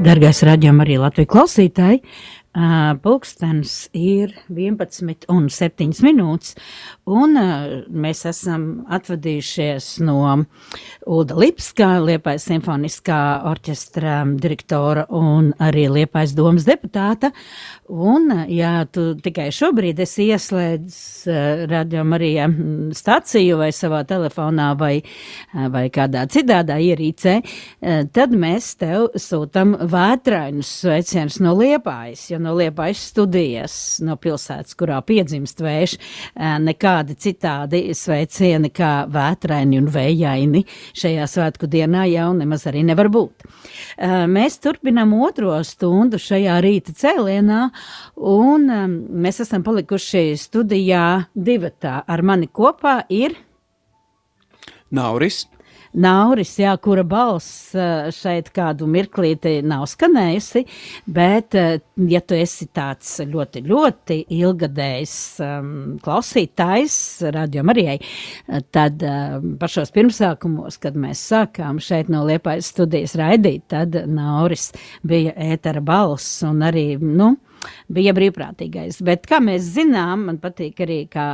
Dargais raidījuma arī Latvijas klausītāji, Pulkstenis ir 11 un 7 minūtes, un mēs esam atvadījušies no Uda Lipskā, Liepais simfoniskā orķestra direktora un arī Liepais domas deputāta. Un, ja tu tikai šobrīd esi ieslēdzis radio Marija staciju vai savā telefonā vai, vai kādā citādā ierīcē, tad mēs tev sūtam vētrainus sveicienus no Liepājas, no Liepājas studijas, no pilsētas, kurā piedzimst vējš, nekādi citādi sveicieni kā vētraini un vējaini šajā svētku dienā jau nemaz arī nevar būt. Mēs turpinam otro stundu šajā rīta cēlienā, un mēs esam palikuši studijā divatā. Ar mani kopā ir Nauris. Nauris, jā, kura balss šeit kādu mirklīti nav skanējusi, bet, ja tu esi tāds ļoti, ļoti ilgadējs um, klausītājs radio Marijai, tad um, pašos pirmsākumos, kad mēs sākām šeit no Liepājas studijas raidīt, tad Nauris bija ētera balss un arī, nu, bija brīvprātīgais. Bet, kā mēs zinām, man patīk arī, kā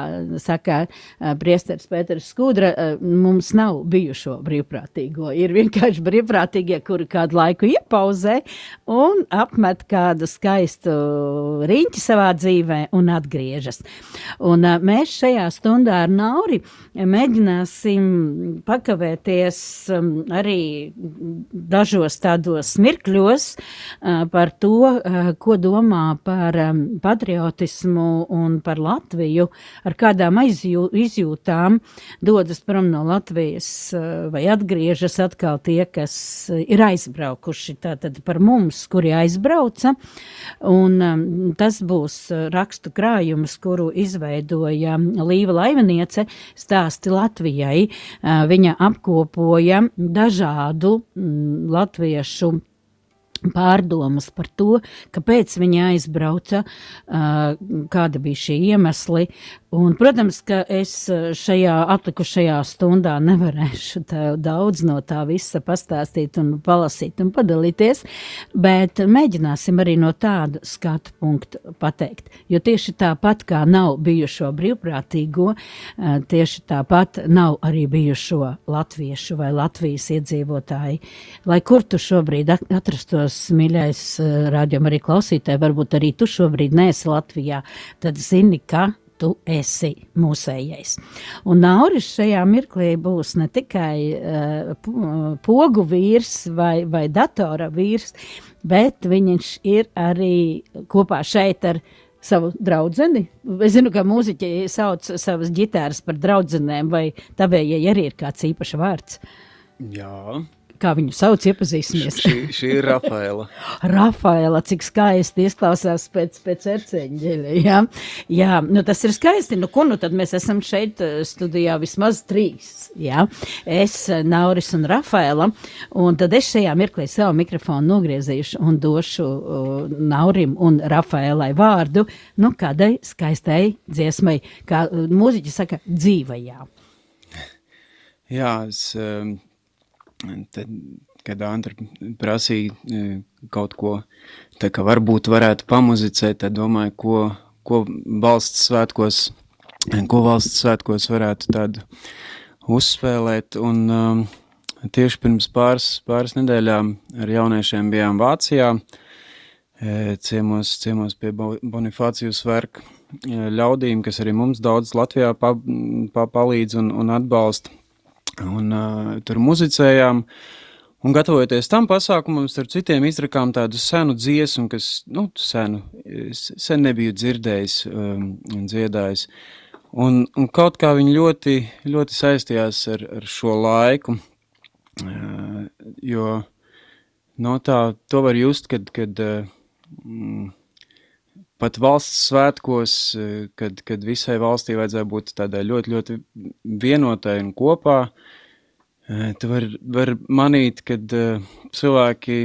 saka priesteris Pēters Skudra, mums nav bijušo brīvprātīgo. Ir vienkārši brīvprātīgie, kuri kādu laiku iepauzē un apmet kādu skaistu riņķi savā dzīvē un atgriežas. Un mēs šajā stundā ar Nauri mēģināsim pakavēties arī dažos tādos mirkļos par to, ko domā par um, patriotismu un par Latviju, ar kādām aizjū, izjūtām dodas prom no Latvijas uh, vai atgriežas atkal tie, kas uh, ir aizbraukuši. Tātad par mums, kuri aizbrauca, un um, tas būs uh, rakstu krājums, kuru izveidoja Līva Laivaniece stāsti Latvijai. Uh, viņa apkopoja dažādu mm, latviešu pārdomas par to, kāpēc viņi aizbrauca, kāda bija šie iemesli. Un, protams, ka es šajā atlikušajā stundā nevarēšu daudz no tā visa pastāstīt un palasīt un padalīties, bet mēģināsim arī no tāda skatu punktu pateikt. Jo tieši tāpat kā nav bijušo brīvprātīgo, tieši tāpat nav arī bijušo latviešu vai Latvijas iedzīvotāji. Lai kur tu šobrīd atrastos klausās, mīļais eh, rādījuma arī klausītāji, varbūt arī tu šobrīd neesi Latvijā, tad zini, ka tu esi mūsējais. Un Nauris šajā mirklī būs ne tikai uh, pogu vīrs vai, vai datora vīrs, bet viņš ir arī kopā šeit ar savu draugu. Es zinu, ka mūziķi sauc savas ģitāras par draugiem, vai tavējai arī ir kāds īpašs vārds. Jā, kā viņu sauc, iepazīsimies. šī, šī ir Rafaela. Rafaela, cik skaisti izklausās pēc, pēc erceņģeļa. Jā, jā nu tas ir skaisti. Nu, ko nu tad mēs esam šeit eh, studijā vismaz trīs. Jā? Es, eh, Nauris un Rafaela. Un tad es šajā mirklī savu mikrofonu nogriezīšu un došu uh, Naurim un Rafaelai vārdu, nu, kādai skaistai dziesmai, kā mūziķi saka, dzīvajā. Jā, es um, Tad, kad Andra prasīja e, kaut ko, tā kā varbūt varētu pamuzicēt, tad domāju, ko, ko valsts svētkos, ko valsts svētkos varētu tādu uzspēlēt. Un um, tieši pirms pāris, pāris nedēļām ar jauniešiem bijām Vācijā, e, ciemos, ciemos pie Bonifācijas verka ļaudīm, kas arī mums daudz Latvijā pa, pa, palīdz un, un atbalsta. Un uh, tur muzicējām. Un gatavojoties tam pasākumam, starp citiem izrakām tādu senu dziesmu, kas, nu, senu, sen nebiju dzirdējis um, un dziedājis. Un, un kaut kā viņi ļoti, ļoti saistījās ar, ar šo laiku, uh, jo no tā, to var just, kad, kad uh, pat valsts svētkos, kad, kad visai valstī vajadzēja būt tādai ļoti, ļoti vienotai un kopā, uh, Tu vari var manīt, kad uh, cilvēki,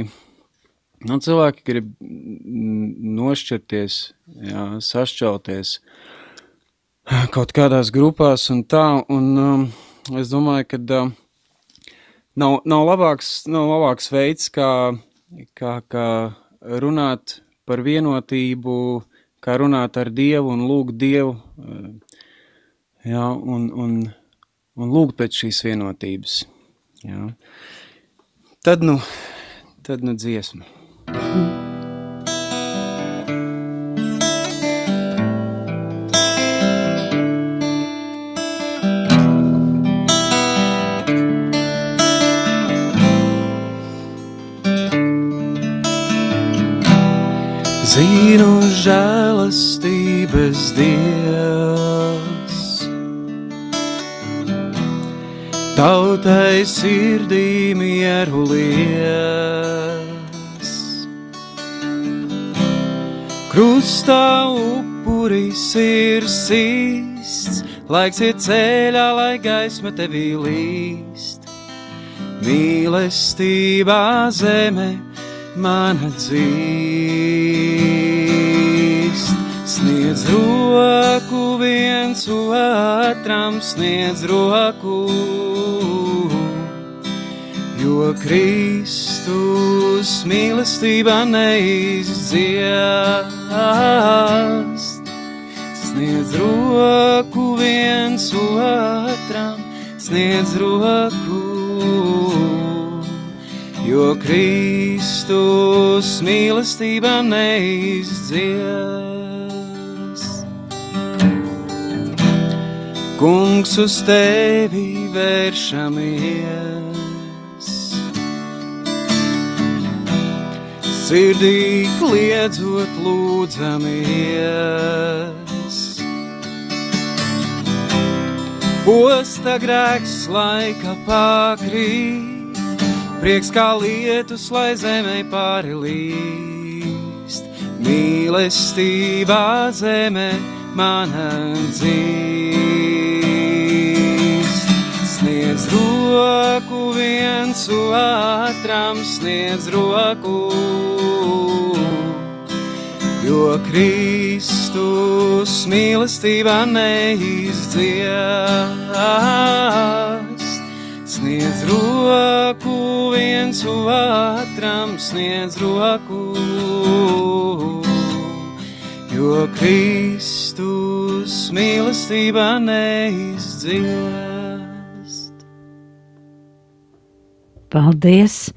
nu, cilvēki grib nošķirties, jā, sašķelties kaut kādās grupās un tā, un um, es domāju, ka uh, nav, nav, labāks, nav labāks veids, kā, kā, kā runāt par vienotību, kā runāt ar Dievu un lūgt Dievu, jā, un, un, un lūgt pēc šīs vienotības. Jā. Tad nu, tad nu dziesma. Mm. Žēlastības Dievs, tautai sirdī mieru lies. Krustā upuris ir sists, laiks ir ceļā, lai gaisma tevī līst. Mīlestībā zeme mana dzīst. Sniedz roku viens otram, sniedz roku, jo Kristus mīlestība neizdziest. Sniedz roku viens otram, sniedz roku jo Kristus mīlestība neizdzies. Kungs uz tevi vēršamies, sirdī kliedzot lūdzamies. Posta grēks laika pakrīt Prieks kā lietus, lai zemē pārilīst, mīlestībā zemē mana dzīst. Sniedz roku viens otram, sniedz roku, jo Kristus mīlestībā neizdzies. Sniedz roku viens otram, sniedz roku, jo Kristus mīlestība neizdziest. Paldies!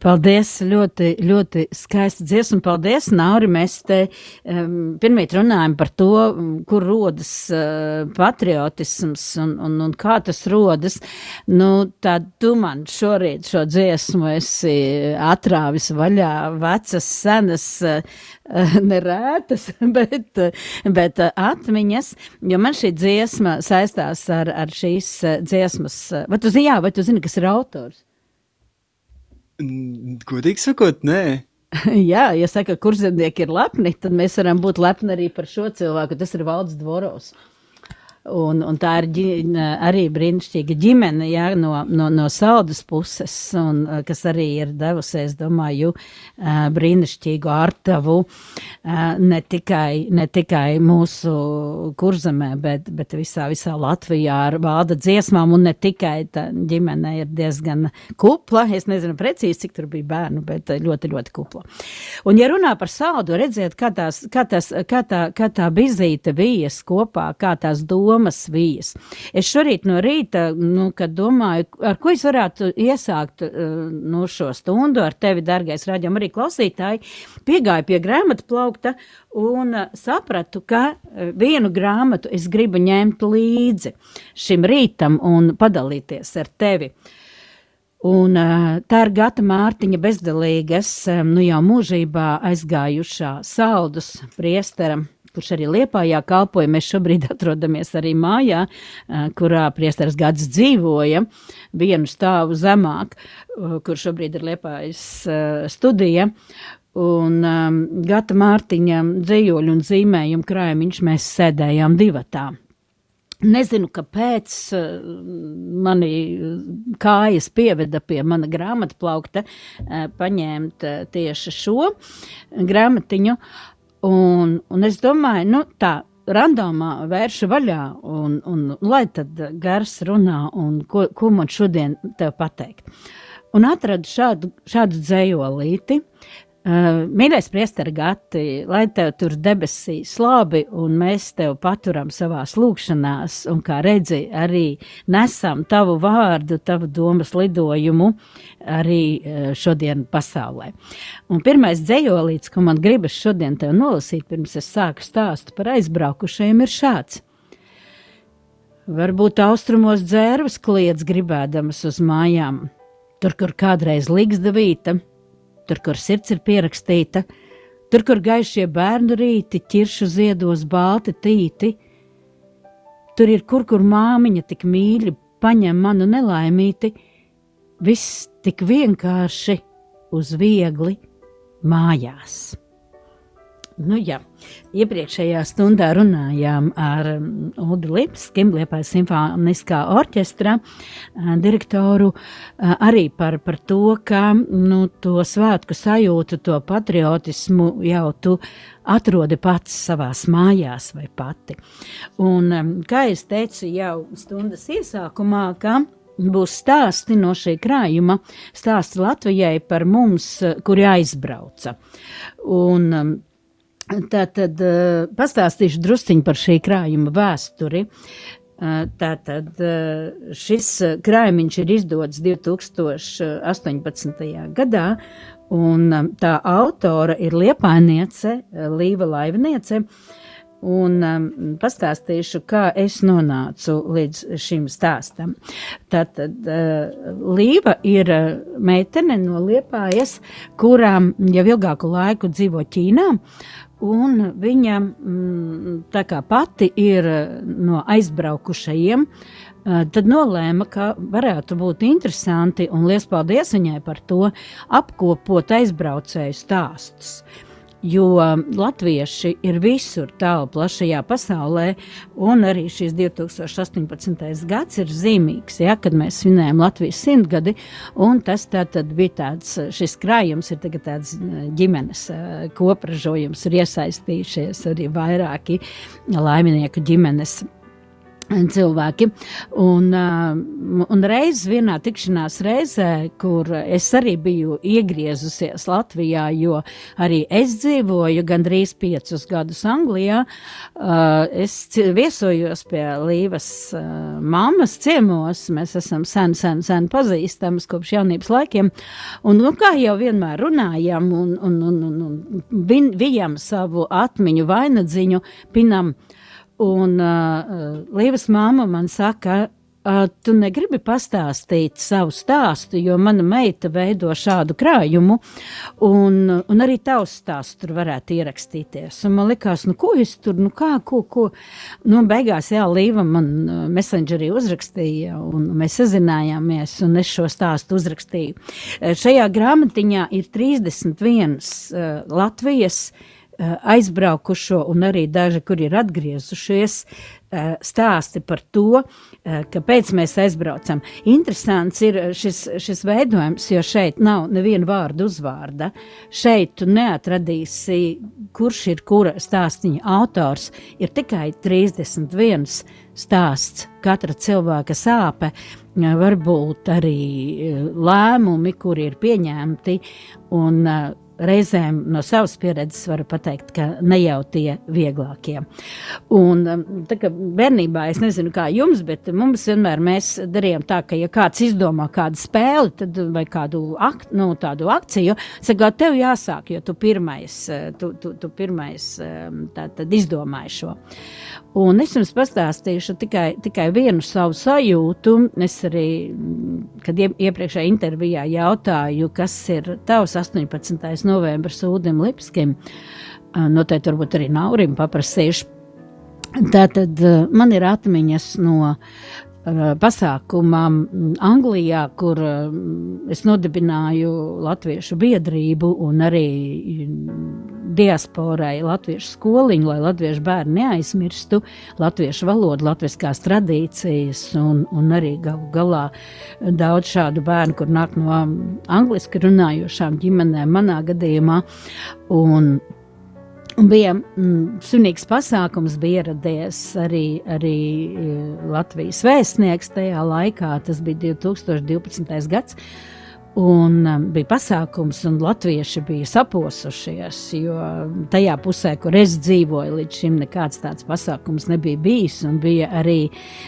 Paldies, ļoti, ļoti skaisti dziesma. Paldies, Nauri. Mēs te um, pirmīt runājam par to, kur rodas uh, patriotisms un, un, un kā tas rodas. Nu, tad tu man šorīt šo dziesmu esi atrāvis vaļā vecas, senas, uh, nerētas, bet, bet atmiņas, jo man šī dziesma saistās ar, ar šīs dziesmas. Vai tu zini, jā, vai tu zini, kas ir autors? Godīgi sakot, nē. Jā, ja saka, ka kurzemnieki ir lepni, tad mēs varam būt lepni arī par šo cilvēku. Tas ir Valds Dvorovs. Un, un tā ir ģi, arī brīnišķīga ģimene ja, no, no, no saldas puses, un, kas arī ir devusi, es domāju, brīnišķīgu ārtavu ne tikai, ne tikai mūsu kurzemē, bet, bet visā, visā Latvijā ar vāda dziesmām, un ne tikai tā ģimene ir diezgan kupla. Es nezinu precīzi, cik tur bija bērnu, bet ļoti, ļoti kupla. Un, ja runā par saldu, redziet, kā, tās, kā, tās, kā, tā, kā tā bizīte vijas kopā, kā tās domas domas vijas. Es šorīt no rīta, nu, kad domāju, ar ko es varētu iesākt uh, nu, šo stundu ar tevi, dargais raidījuma arī klausītāji, piegāju pie grāmatu plaukta un uh, sapratu, ka uh, vienu grāmatu es gribu ņemt līdzi šim rītam un padalīties ar tevi. Un, tā ir Gata Mārtiņa bezdalīgas, um, nu jau mūžībā aizgājušā saldus priestera kurš arī Liepājā kalpoja. Mēs šobrīd atrodamies arī mājā, kurā priesteris gads dzīvoja, vienu stāvu zemāk, kur šobrīd ir Liepājas studija. Un um, Gata Mārtiņa dzējoļu un zīmējumu krājumiņš mēs sēdējām divatā. Nezinu, kāpēc mani kājas pieveda pie mana grāmatu plaukta, paņemt tieši šo grāmatiņu. Un, un es domāju, nu, tā randomā vēršu vaļā, un, un lai tad gars runā, un ko, ko man šodien te pateikt. un atradu šādu, šādu dzējolīti. Uh, mīļais, priestergati, lai tev tur debesīs labi, un mēs tev paturam savās lūkšanās, un kā redzi, arī nesam tavu vārdu, tavu domas lidojumu arī uh, šodien pasaulē. Un pirmais dzējolīts, ko man gribas šodien tev nolasīt, pirms es sāku stāstu par aizbraukušajiem, ir šāds. Varbūt austrumos dzērvas kliedz gribēdamas uz mājām, tur, kur kādreiz līgzdavīta, tur, kur sirds ir pierakstīta, tur, kur gaišie bērnu rīti, ķiršu ziedos balti tīti. Tur ir kur, kur māmiņa tik mīļi paņem manu nelaimīti, viss tik vienkārši uz viegli mājās. Nu, jā. Iepriekšējā stundā runājām ar um, Ulu Lipsku, Liepājas simfoniskā orķestra uh, direktoru, uh, arī par, par to, ka nu, to svētku sajūtu, to patriotismu jau tu atrodi pats savās mājās vai pati. Un, um, kā es teicu jau stundas iesākumā, ka būs stāsti no šī krājuma, stāsti Latvijai par mums, uh, kuri aizbrauca. Un, um, Tātad uh, pastāstīšu drusciņu par šī krājuma vēsturi. Uh, tātad uh, šis krājumiņš ir izdots 2018. gadā, un tā autora ir Liepainiece, Līva Laivniece. Un um, pastāstīšu, kā es nonācu līdz šim stāstam. Tātad uh, Līva ir meitene no Liepājas, kurām jau ilgāku laiku dzīvo Ķīnā, un viņa mm, tā kā pati ir eh, no aizbraukušajiem, eh, tad nolēma, ka varētu būt interesanti, un liels paldies viņai par to, apkopot aizbraucēju stāstus jo latvieši ir visur tālu plašajā pasaulē, un arī šis 2018. gads ir zīmīgs, ja, kad mēs svinējam Latvijas simtgadi, un tas tā tad bija tāds, šis krājums ir tagad tāds ģimenes kopražojums, ir iesaistījušies arī vairāki laiminieku ģimenes cilvēki. Un, uh, un reiz vienā tikšanās reizē, kur es arī biju iegriezusies Latvijā, jo arī es dzīvoju gandrīz piecus gadus Anglijā, uh, es viesojos pie Līvas uh, mammas ciemos. Mēs esam sen, sen, sen pazīstamas kopš jaunības laikiem. Un, nu, kā jau vienmēr runājam, un, un, un, un, un vi, vijam savu atmiņu vainadziņu, pinam Un uh, Līvas māma man saka, uh, tu negribi pastāstīt savu stāstu, jo mana meita veido šādu krājumu, un, un arī tavs stāsts tur varētu ierakstīties. Un man likās, nu, ko es tur, nu, kā, ko, ko. Nu, beigās, jā, Līva man messengerī uzrakstīja, un mēs sazinājāmies, un es šo stāstu uzrakstīju. Šajā grāmatiņā ir 31 uh, Latvijas Eh, aizbraukušo un arī daži, kur ir atgriezušies, eh, stāsti par to, eh, kāpēc mēs aizbraucam. Interesants ir šis, šis veidojums, jo šeit nav neviena vārda uzvārda. Šeit tu neatradīsi, kurš ir kura stāstīņa autors. Ir tikai 31 stāsts, katra cilvēka sāpe, varbūt arī lēmumi, kuri ir pieņemti. Un, reizēm no savas pieredzes varu pateikt, ka ne jau tie vieglākie. Un, um, tā kā bērnībā es nezinu, kā jums, bet mums vienmēr mēs darījām tā, ka, ja kāds izdomā kādu spēli tad, vai kādu ak, nu, tādu akciju, saka, tev jāsāk, jo tu pirmais, tu, tu, tu pirmais um, tā, izdomāji šo. Un es jums pastāstīšu tikai, tikai vienu savu sajūtu. Es arī, kad iepriekšējā intervijā jautāju, kas ir tavs 18. novembris Udim Lipskim, noteikti varbūt arī Naurim paprasīšu. Tātad man ir atmiņas no pasākumam Anglijā, kur es nodibināju Latviešu biedrību un arī diasporai latviešu skoliņu, lai latviešu bērni neaizmirstu latviešu valodu, latviskās tradīcijas un, un arī galu galā daudz šādu bērnu, kur nāk no angliski runājošām ģimenēm manā gadījumā. Un, Un bija mm, sunīgs pasākums, bija ieradies arī, arī Latvijas vēstnieks tajā laikā, tas bija 2012. gads. Un um, bija pasākums, un latvieši bija saposušies, jo tajā pusē, kur es dzīvoju, līdz šim nekāds tāds pasākums nebija bijis. Bija arī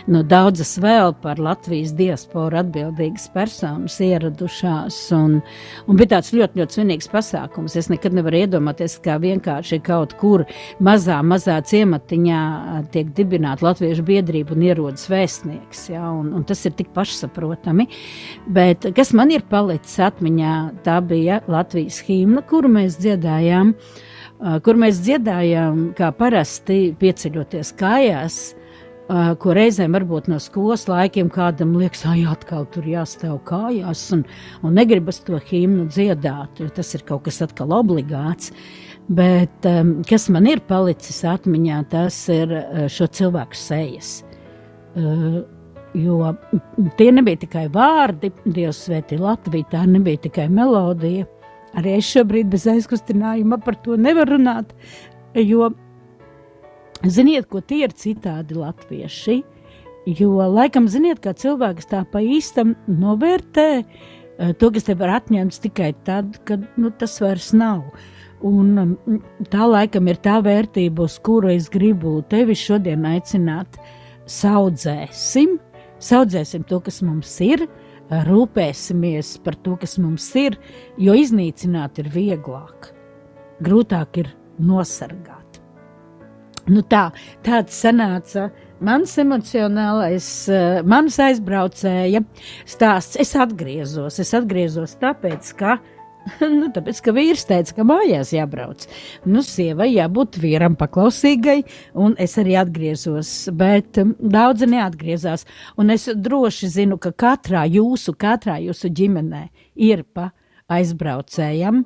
nu, daudzas vēl par Latvijas diasporu atbildīgas personas ieradušās. Un, un bija tāds ļoti, ļoti svinīgs pasākums. Es nekad nevaru iedomāties, kā vienkārši kaut kur mazā, mazā ciematiņā tiek dibināta latviešu biedrība un ierodas vēstnieks. Ja? Un, un tas ir tik pašsaprotami. Bet kas man ir palicis? Palicis atmiņā. Tā bija Latvijas himna, kuru mēs dziedājām, kur mēs dziedājām kā parasti pieceļoties kājās. Ko reizēm varbūt no skolas laikiem kādam liekas, ah, atkal tur jāstāv kājās, un, un negribas to himnu dziedāt, jo tas ir kaut kas atkal obligāts. Bet um, kas man ir palicis atmiņā, tas ir šo cilvēku sejas. Uh, Jo tie nebija tikai vārdi, Dievs svētī Latviju, tā nebija tikai melodija. Arī es šobrīd bez aizkustinājuma par to nevaru runāt, jo ziniet, ko tie ir citādi latvieši. Jo laikam, ziniet, kā cilvēks tā pa īstam novērtē eh, to, kas tev var atņemts tikai tad, kad nu, tas vairs nav. Un mm, tā laikam ir tā vērtība, uz kuru es gribu tevi šodien aicināt. Saudzēsim, Saudzēsim to, kas mums ir, rūpēsimies par to, kas mums ir, jo iznīcināt ir vieglāk, grūtāk ir nosargāt. Nu tā, tāds sanāca mans emocionālais, manas aizbraucēja stāsts. Es atgriezos, es atgriezos tāpēc, ka uh, nu, tāpēc, ka vīrs teica, ka mājās jābrauc. Nu, sievai jābūt vīram paklausīgai, un es arī atgriezos, bet um, daudzi neatgriezās. Un es droši zinu, ka katrā jūsu, katrā jūsu ģimenē ir pa aizbraucējam.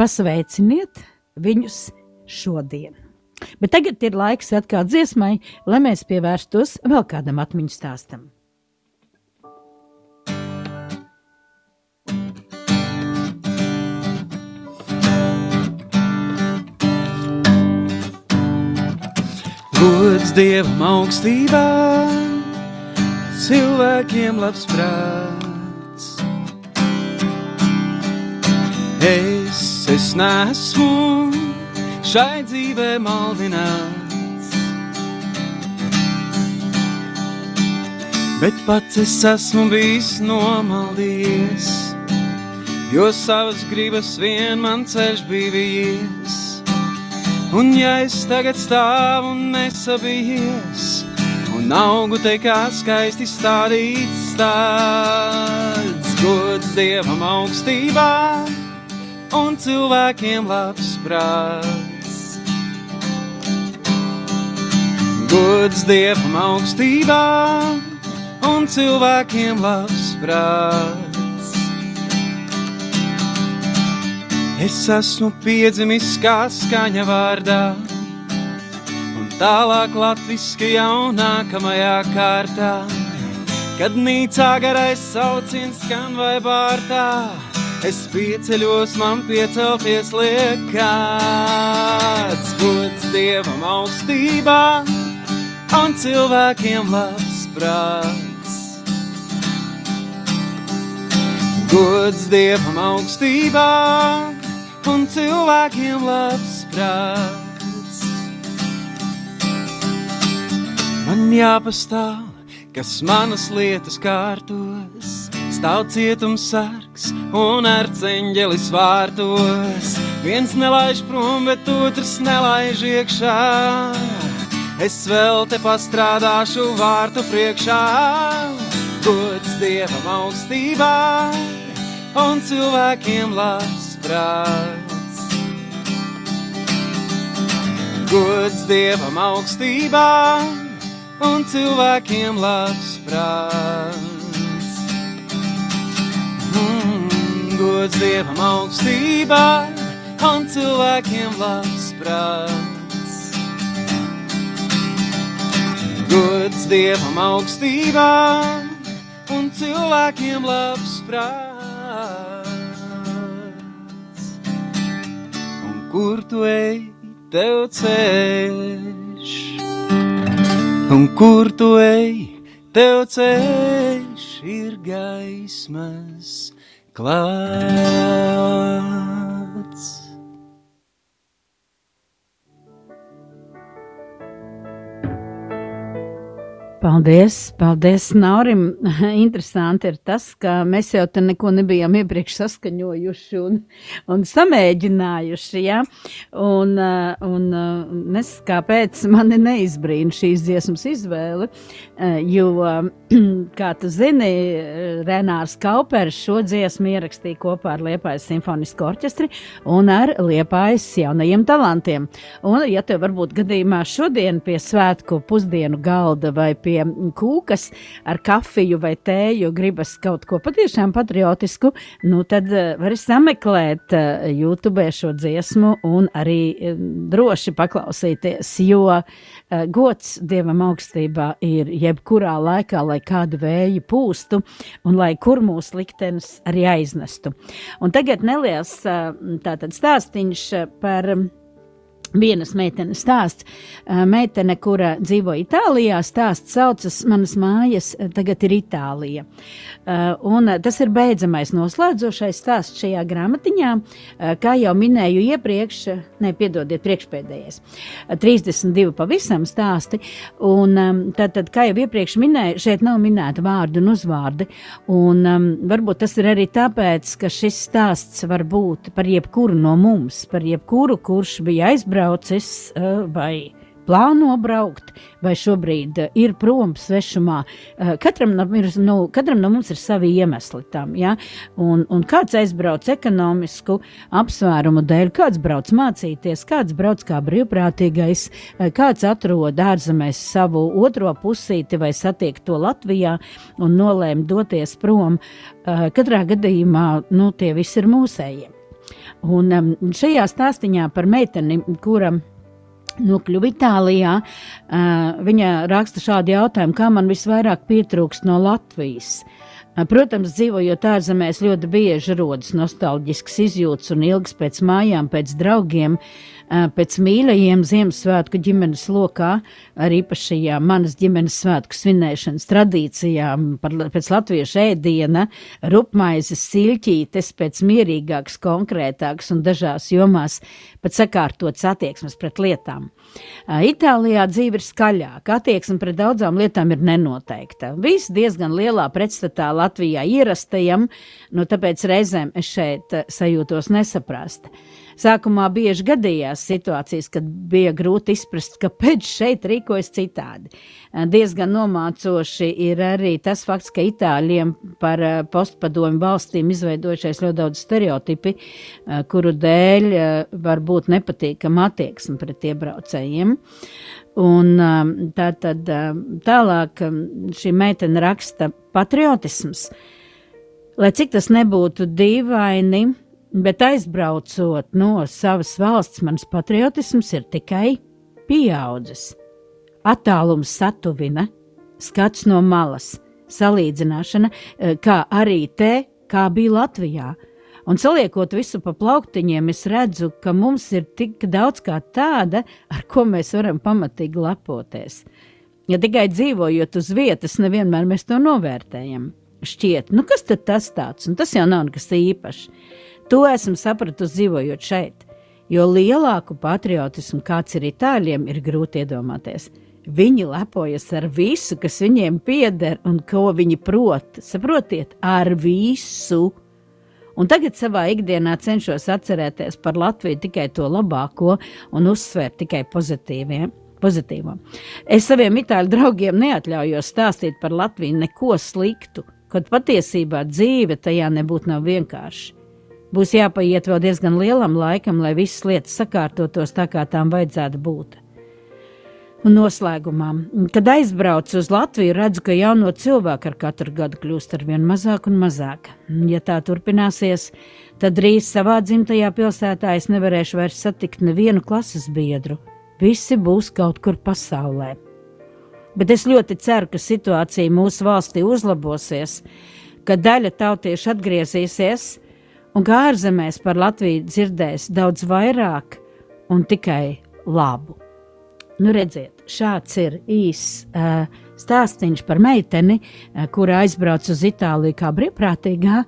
Pasveiciniet viņus šodien. Bet tagad ir laiks atkal dziesmai, lai mēs pievērstos vēl kādam atmiņu stāstam. Gods Dievam augstībā, cilvēkiem labs prāts. Es, es nesmu šai dzīvē maldināts, bet pats es esmu bijis nomaldījies, jo savas gribas vien man ceļš bija vies. Un ja es tagad stāvu un nesabijies, un augu te kā skaisti stādīts stāds, gods Dievam augstībā un cilvēkiem labs prāts. Gods Dievam augstībā un cilvēkiem labs prāts. Es esmu piedzimis kā skaņa vārdā, un tālāk latviski jau nākamajā kārtā. Kad nīcā garais sauciens skan vai bārtā, es pieceļos, man piecelties liek kāds gods Dievam augstībā un cilvēkiem labs prāts. Gods Dievam augstībā un cilvēkiem labs prāts. Man jāpastāv, kas manas lietas kārtos, stāv cietums sargs un arceņģelis vārtos. Viens nelaiž prom, bet otrs nelaiž iekšā. Es vēl te pastrādāšu vārtu priekšā, gods dievam augstībā un cilvēkiem labs prāts. Gods Dievam augstībā un cilvēkiem labs prāts. Mm, gods Dievam augstībā un cilvēkiem labs prāts. Gods Dievam augstībā un cilvēkiem labs prāts. Kur tu ej, tev ceļš, un kur tu ej, tev ceļš ir gaismas klāts. Paldies, paldies Naurim. Interesanti ir tas, ka mēs jau te neko nebijām iepriekš saskaņojuši un, un samēģinājuši, ja? Un, uh, un uh, nes kāpēc mani neizbrīna šīs dziesmas izvēle, uh, jo, kā tu zini, Renārs Kaupers šo dziesmu ierakstīja kopā ar Liepājas simfonisko orķestri un ar Liepājas jaunajiem talantiem. Un, ja tev varbūt gadījumā šodien pie svētku pusdienu galda vai pie pie kūkas ar kafiju vai tēju, gribas kaut ko patiešām patriotisku, nu tad eh, vari sameklēt eh, YouTube šo dziesmu un arī eh, droši paklausīties, jo gods Dievam augstībā ir jebkurā laikā, lai kādu vēju pūstu un lai kur mūsu liktenis arī aiznestu. Un tagad neliels tātad stāstiņš par Vienas meitenes stāsts, meitene, kura dzīvo Itālijā, stāsts saucas Manas mājas, tagad ir Itālija. Un tas ir beidzamais noslēdzošais stāsts šajā grāmatiņā, kā jau minēju iepriekš, nepiedodiet, priekšpēdējais. 32 pavisam stāsti, un tad, tad, kā jau iepriekš minēju, šeit nav minēta vārdu un uzvārdi, un varbūt tas ir arī tāpēc, ka šis stāsts var būt par jebkuru no mums, par jebkuru, kurš bija aizbraucis aizbraucis eh, vai plāno braukt, vai šobrīd eh, ir prom svešumā. Eh, katram, ir, nu, katram no mums ir savi iemesli tam. Ja? Un, un kāds aizbrauc ekonomisku apsvērumu dēļ, kāds brauc mācīties, kāds brauc kā brīvprātīgais, kāds atrod ārzemēs savu otro pusīti vai satiek to Latvijā un nolēma doties prom. Katrā gadījumā nu, tie visi ir mūsējie. Un um, šajā stāstījumā par meiteni, kura nokļuva Itālijā, uh, viņa raksta šādu jautājumu, kā man visvairāk pietrūkst no Latvijas. Uh, protams, dzīvojot ārzemēs, ļoti bieži rodas nostalģisks izjūts un ilgs pēc mājām, pēc draugiem. Uh, pēc mīļajiem Ziemassvētku ģimenes lokā, ar īpašajām manas ģimenes svētku svinēšanas tradīcijām, par, pēc latviešu ēdiena, rupmaizes, siļķītes, pēc mierīgākas, konkrētākas un dažās jomās pat sakārtotas attieksmes pret lietām. Itālijā dzīve ir skaļāka, attieksme pret daudzām lietām ir nenoteikta. Viss diezgan lielā pretstatā Latvijā ierastajam, nu tāpēc reizēm es šeit sajūtos nesaprasta. Sākumā bieži gadījās situācijas, kad bija grūti izprast, kāpēc šeit rīkojas citādi. Eh, diezgan nomācoši ir arī tas fakts, ka Itāļiem par eh, postpadomu valstīm izveidojušies ļoti daudz stereotipi, eh, kuru dēļ var būt nepatīkama attieksme pret iebraucējiem. Un tā tad tālāk šī meitene raksta patriotisms. Lai cik tas nebūtu dīvaini, Bet aizbraucot no savas valsts, mans patriotisms ir tikai pieaudzis. Attālums satuvina, skats no malas, salīdzināšana, eh, kā arī te, kā bija Latvijā. Un saliekot visu pa plauktiņiem, es redzu, ka mums ir tik daudz kā tāda, ar ko mēs varam pamatīgi lepoties. Ja tikai dzīvojot uz vietas, nevienmēr mēs to novērtējam. Šķiet, nu kas tad tas tāds, un tas jau nav nekas īpašs. To esmu sapratusi dzīvojot šeit, jo lielāku patriotismu, kāds ir itāļiem, ir grūti iedomāties. Viņi lepojas ar visu, kas viņiem pieder un ko viņi prot. Saprotiet, ar visu. Un tagad savā ikdienā cenšos atcerēties par Latviju tikai to labāko un uzsvērt tikai pozitīviem. Pozitīvo. Es saviem itāļu draugiem neatļaujos stāstīt par Latviju neko sliktu, kaut patiesībā dzīve tajā nebūtu nav vienkārša. Būs jāpaiet vēl diezgan lielam laikam, lai visas lietas sakārtotos tā, kā tām vajadzētu būt. Un noslēgumā, kad aizbraucu uz Latviju, redzu, ka jauno cilvēku ar katru gadu kļūst ar vien mazāk un mazāk. Ja tā turpināsies, tad drīz savā dzimtajā pilsētā es nevarēšu vairs satikt nevienu klases biedru. Visi būs kaut kur pasaulē. Bet es ļoti ceru, ka situācija mūsu valstī uzlabosies, ka daļa tautiešu atgriezīsies, un kā ārzemēs par Latviju dzirdēs daudz vairāk un tikai labu. Nu, redziet, šāds ir īss uh, stāstīns par meiteni, uh, kura aizbrauc uz Itāliju kā brīvprātīgā,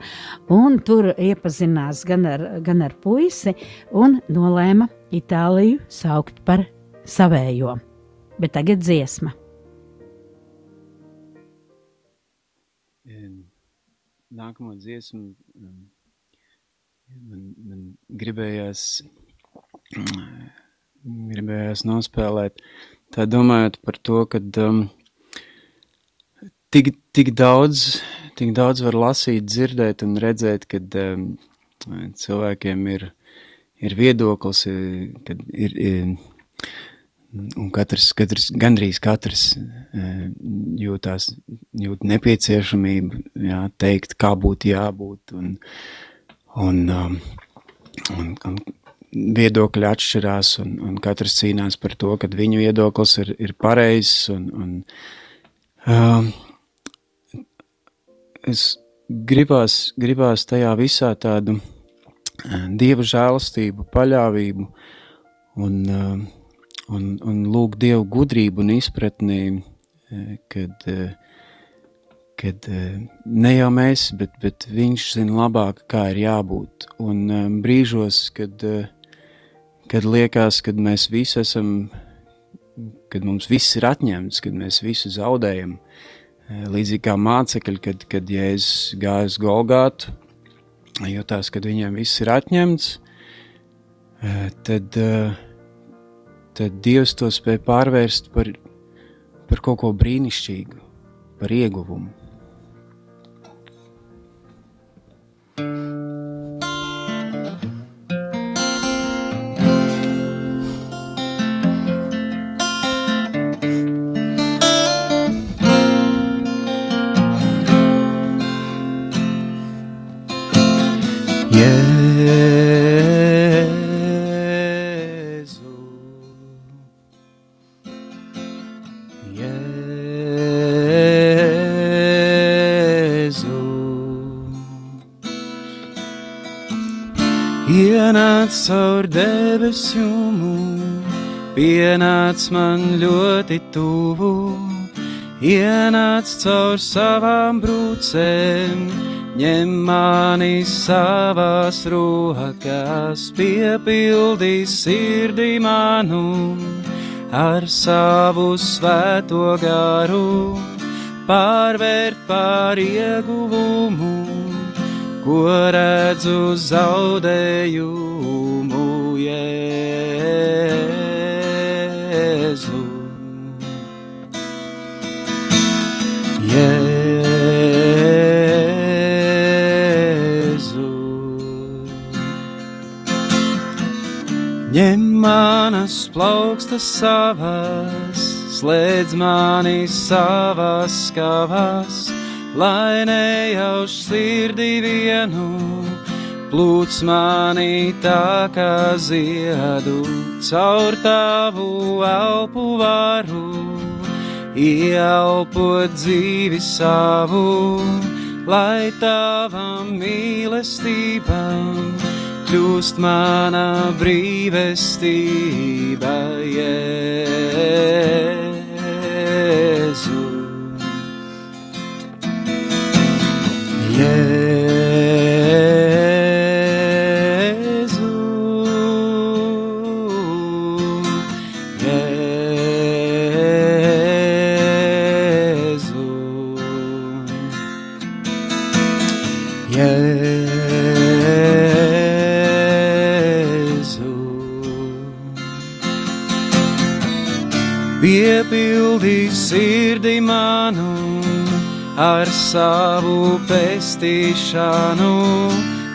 un tur iepazinās gan ar, gan ar puisi un nolēma Itāliju saukt par savējo. Bet tagad dziesma. Nākamo dziesmu man, man gribējās, gribējās nospēlēt, tā domājot par to, ka um, tik, tik daudz, tik daudz var lasīt, dzirdēt un redzēt, kad um, cilvēkiem ir, ir viedoklis, kad ir, ir un katrs, katrs, gandrīz katrs jūtās, jūt nepieciešamību, jā, teikt, kā būtu jābūt, un, un, um, un, un viedokļi atšķirās, un, un katrs cīnās par to, ka viņu viedoklis ir, ir pareizs, un, un um, es gribās, gribās tajā visā tādu uh, dieva žēlastību, paļāvību, un, uh, un, un lūgt dievu gudrību un izpratni, uh, kad uh, kad eh, ne jau mēs, bet, bet viņš zina labāk, kā ir jābūt. Un eh, brīžos, kad, eh, kad liekas, kad mēs visi esam, kad mums viss ir atņemts, kad mēs visu zaudējam, līdzīgi kā mācekļi, kad, kad Jēzus gāja uz Golgātu, jutās, kad viņiem viss ir atņemts, tad, tad Dievs to spēja pārvērst par, par kaut ko brīnišķīgu, par ieguvumu. Thank you. Ļoti tuvu, ienāc caur savām brūcēm, ņem mani savās rokās, piepildīs sirdī manu ar savu svēto garu, pārvērt par ieguvumu ko redzu zaudējumu Jēzu. Ņem manas plaukstas savas, slēdz mani savās skavās lai nejauš sirdī vienu, plūc manī tā kā ziedu, caur tavu elpu varu, ieelpot dzīvi savu, lai tavam mīlestībām kļūst mana brīvestība. Jēzu. Jēzu, ar savu pestīšanu,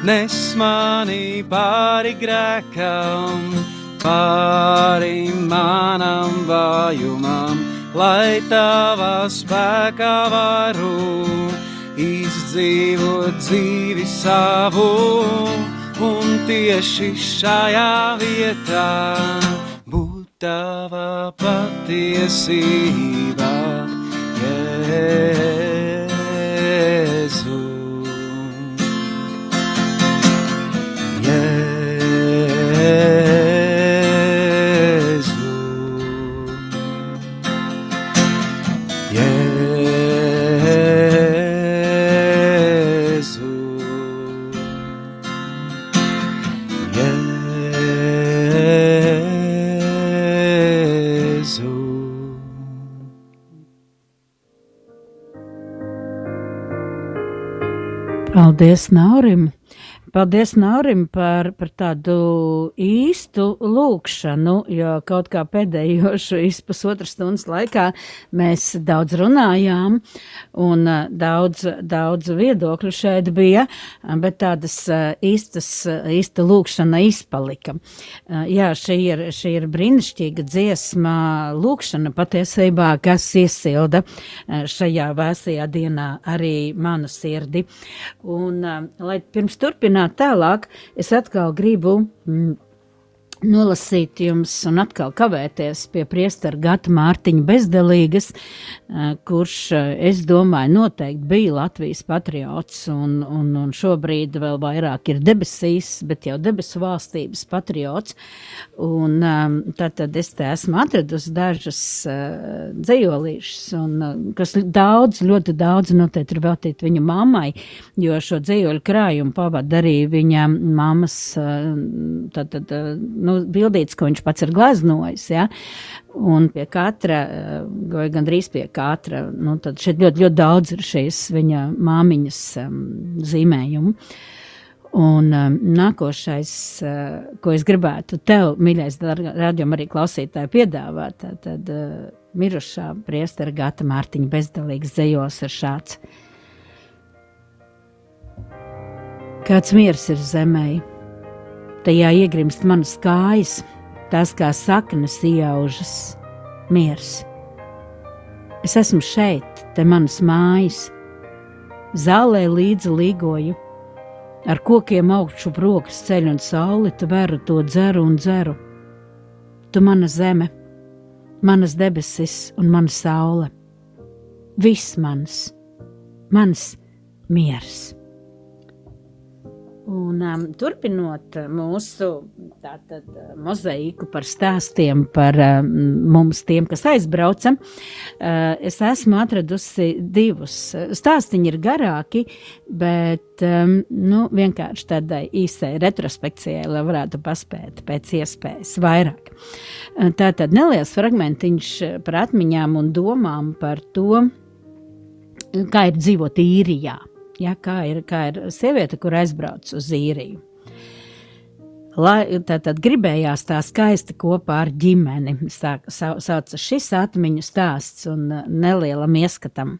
nes mani pāri grēkam, pāri manam vājumam, lai tavā spēkā varu izdzīvot dzīvi savu, un tieši šajā vietā būt tava patiesība. Yeah. Yeah. Paldies, Naurim! Paldies Naurim par, par tādu īstu lūkšanu, jo kaut kā pēdējo šīs pusotras stundas laikā mēs daudz runājām un daudz, daudz viedokļu šeit bija, bet tādas īstas, īsta lūkšana izpalika. Jā, šī ir, šī ir brīnišķīga dziesma lūkšana patiesībā, kas iesilda šajā vēsajā dienā arī manu sirdi. Un, lai pirms turpināt tālāk, es atkal gribu mm, nolasīt jums un atkal kavēties pie priestara Gata Mārtiņa bezdelīgas, kurš, es domāju, noteikti bija Latvijas patriots un, un, un šobrīd vēl vairāk ir debesīs, bet jau debesu valstības patriots. Un tātad es te esmu atradusi dažas uh, dzējolīšas, un kas daudz, ļoti daudz noteikti ir veltīt viņa mammai, jo šo dzējoļu krājumu pavada arī viņa mammas, tātad, nu, bildītas, ko viņš pats ir glaznojis. Ja? Un pie katra, vai gandrīz pie katra, nu, tad šeit ļoti, ļoti daudz ir šīs viņa māmiņas um, zīmējumu. Un um, nākošais, uh, ko es gribētu tev, mīļais, radījuma arī klausītāji, piedāvāt, tad, tad uh, mirušā priestera Gata Mārtiņa bezdalīgs zejos ir šāds. Kāds miers ir zemē, tajā iegrimst manas kājas, tās kā saknes iaužas, miers. Es esmu šeit, te manas mājas, zālē līdzi līgoju, ar kokiem augšu brokas ceļu un sauli, tu veru to dzeru un dzeru. Tu mana zeme, manas debesis un mana saule, viss mans, mans miers. Un, um, turpinot mūsu tātad, mozaiku par stāstiem par um, mums, tiem, kas aizbraucam, uh, es esmu atradusi divus. Stāstiņi ir garāki, bet um, nu, vienkārši tādai īsai retrospekcijai, lai varētu paspēt pēc iespējas vairāk. Uh, tātad neliels fragmentiņš par atmiņām un domām par to, kā ir dzīvot īrijā. Ja, kā, ir, kā ir sieviete, kur aizbrauc uz īriju. Lai, tā tad gribējās tā skaisti kopā ar ģimeni. Sā, sauca šis atmiņu stāsts un uh, nelielam ieskatam.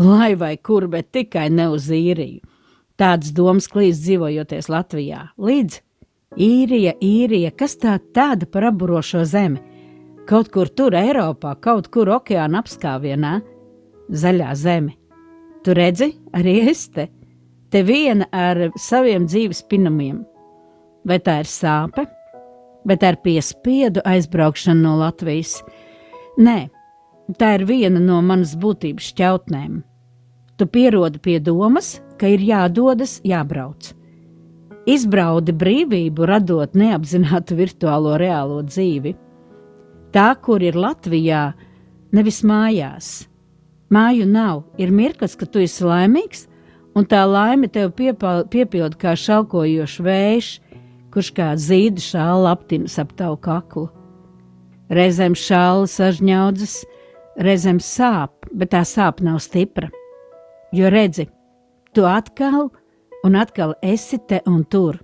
Lai vai kur, bet tikai ne uz īriju. Tāds domas klīst dzīvojoties Latvijā. Līdz īrija, īrija, kas tā tāda par aburošo zemi? Kaut kur tur Eiropā, kaut kur okeāna apskāvienā, zaļā zeme Tu redzi, arī es te, te viena ar saviem dzīves pinamiem. Vai tā ir sāpe, vai tā ir piespiedu aizbraukšana no Latvijas? Nē, tā ir viena no manas būtības šķautnēm. Tu pierodi pie domas, ka ir jādodas, jābrauc. Izbraudi brīvību, radot neapzinātu virtuālo reālo dzīvi. Tā, kur ir Latvijā, nevis mājās, Māju nav, ir mirklis, ka tu esi laimīgs, un tā laime tev piepilda kā šaukojošs vējš, kurš kā zīda šāla aptinas ap tavu kaklu. Reizēm šāla sažņaudzas, reizēm sāp, bet tā sāp nav stipra. Jo redzi, tu atkal un atkal esi te un tur.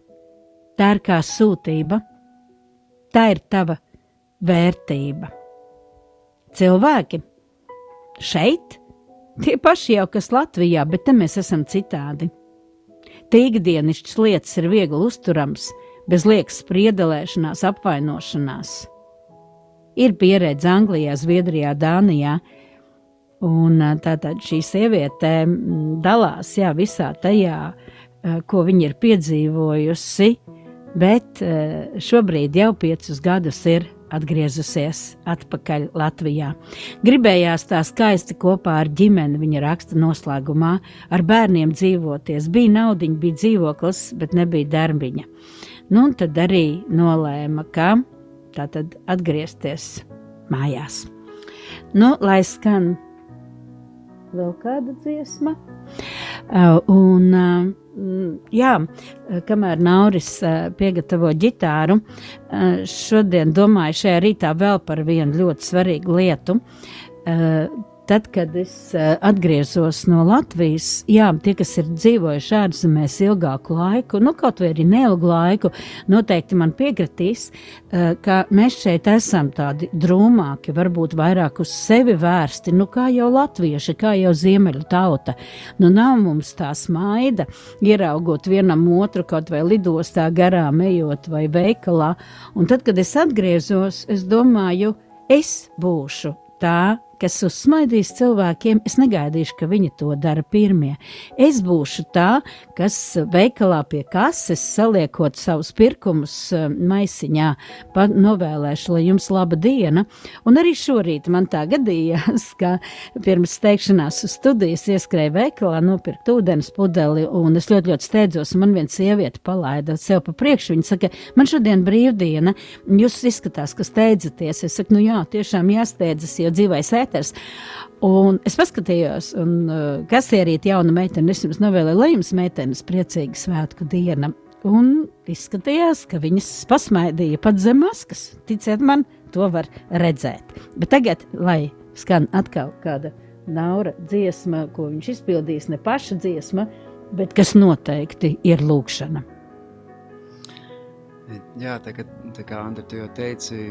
Tā ir kā sūtība, tā ir tava vērtība. Cilvēki Šeit? Tie paši jau kas Latvijā, bet te mēs esam citādi. Te ikdienišķas lietas ir viegli uzturams, bez liekas spriedelēšanās, apvainošanās. Ir pieredze Anglijā, Zviedrijā, Dānijā, un tātad šī sieviete dalās jā, visā tajā, ko viņa ir piedzīvojusi, bet šobrīd jau piecus gadus ir atgriezusies atpakaļ Latvijā. Gribējās tā skaisti kopā ar ģimeni, viņa raksta noslēgumā, ar bērniem dzīvoties. Bija naudiņa, bija dzīvoklis, bet nebija darbiņa. Nu, un tad arī nolēma, ka tā tad atgriezties mājās. Nu, lai skan vēl kāda dziesma. Uh, un, Mm, jā, kamēr Nauris eh, piegatavo ģitāru, eh, šodien domāju šajā rītā vēl par vienu ļoti svarīgu lietu. Eh, tad, kad es uh, atgriezos no Latvijas, jā, tie, kas ir dzīvojuši ārzemēs ilgāku laiku, nu kaut vai arī neilgu laiku, noteikti man piekritīs, uh, ka mēs šeit esam tādi drūmāki, varbūt vairāk uz sevi vērsti, nu kā jau latvieši, kā jau ziemeļu tauta. Nu nav mums tā smaida, ieraugot vienam otru kaut vai lidostā garām ejot vai veikalā, un tad, kad es atgriezos, es domāju, es būšu tā, kas uzsmaidīs cilvēkiem, es negaidīšu, ka viņi to dara pirmie. Es būšu tā, kas veikalā pie kases, saliekot savus pirkumus eh, maisiņā, novēlēšu, lai jums laba diena. Un arī šorīt man tā gadījās, ka pirms steigšanās uz studijas ieskrēja veikalā nopirkt ūdens pudeli, un es ļoti, ļoti steidzos, man viena sieviete palaida sev pa priekšu. Viņa saka, man šodien brīvdiena, jūs izskatās, ka steidzaties. Es saku, nu jā, tiešām jāsteidzas, jo dzīvais ēt ēters. Un es paskatījos, un uh, kasierīt jaunu meiteni, es jums novēlēju, lai jums meitenes priecīga svētku diena. Un izskatījās, ka viņas pasmaidīja pat zem maskas. Ticiet man, to var redzēt. Bet tagad, lai skan atkal kāda naura dziesma, ko viņš izpildīs, ne paša dziesma, bet kas noteikti ir lūkšana. Jā, tā kā, tā kā Andra, tu jau teici,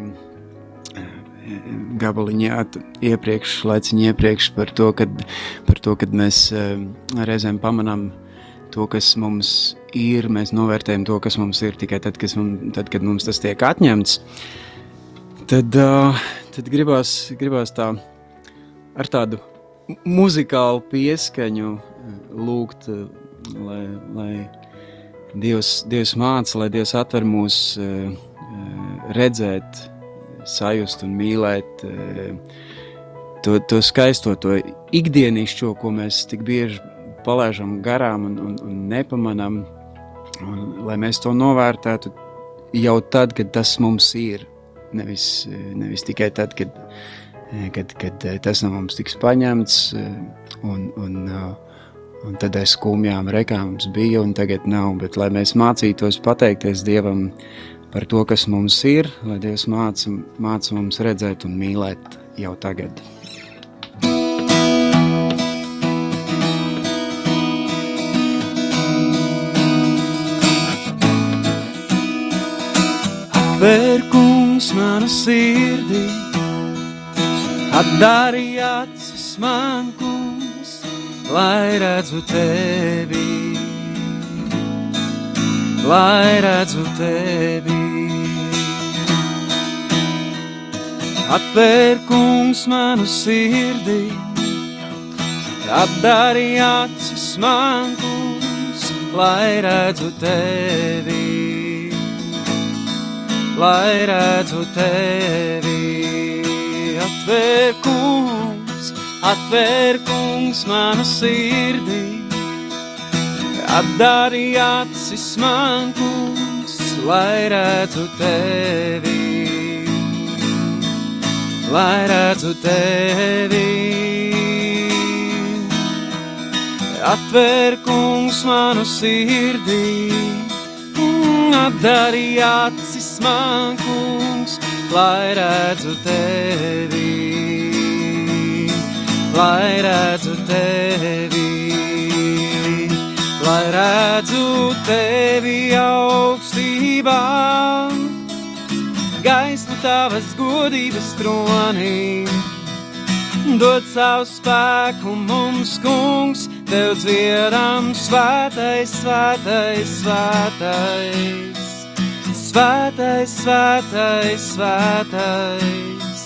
gabaliņā iepriekš, laiciņi iepriekš par to, kad, par to, kad mēs eh, reizēm pamanām to, kas mums ir, mēs novērtējam to, kas mums ir tikai tad, mums, tad kad mums tas tiek atņemts, tad, uh, tad gribās, gribās tā ar tādu muzikālu pieskaņu lūgt, lai, lai Dievs, Dievs māca, lai Dievs atver mūs redzēt sajust un mīlēt eh, to, to skaisto, to ikdienišķo, ko mēs tik bieži palaižam garām un, un, un nepamanām. Un, lai mēs to novērtētu jau tad, kad tas mums ir. Nevis, nevis tikai tad, kad, kad, kad tas no mums tiks paņemts, un, un, un tad aiz skumjām rekām mums bija, un tagad nav. Bet lai mēs mācītos pateikties Dievam par to, kas mums ir, lai Dievs māca, māca mums redzēt un mīlēt jau tagad. Atver kungs manu sirdī, atdari acis man kungs, lai redzu tevi lai redzu tevi. Atvēr kungs manu sirdī, atdari acis man kungs, lai redzu tevi, lai redzu tevi. Atvēr kungs, atvēr kungs manu sirdī, Atdari acis man, kungs, lai redzu tevi, lai redzu tevi. Atver, kungs, manu sirdī, atdari acis man, kungs, lai redzu tevi, lai redzu tevi. Lai redzu tevi augstībā, tavas godības tronī. Dod savu spēku mums, kungs, tev dziedam, svētais, svētais, svētais. Svētais, svētais, svētais,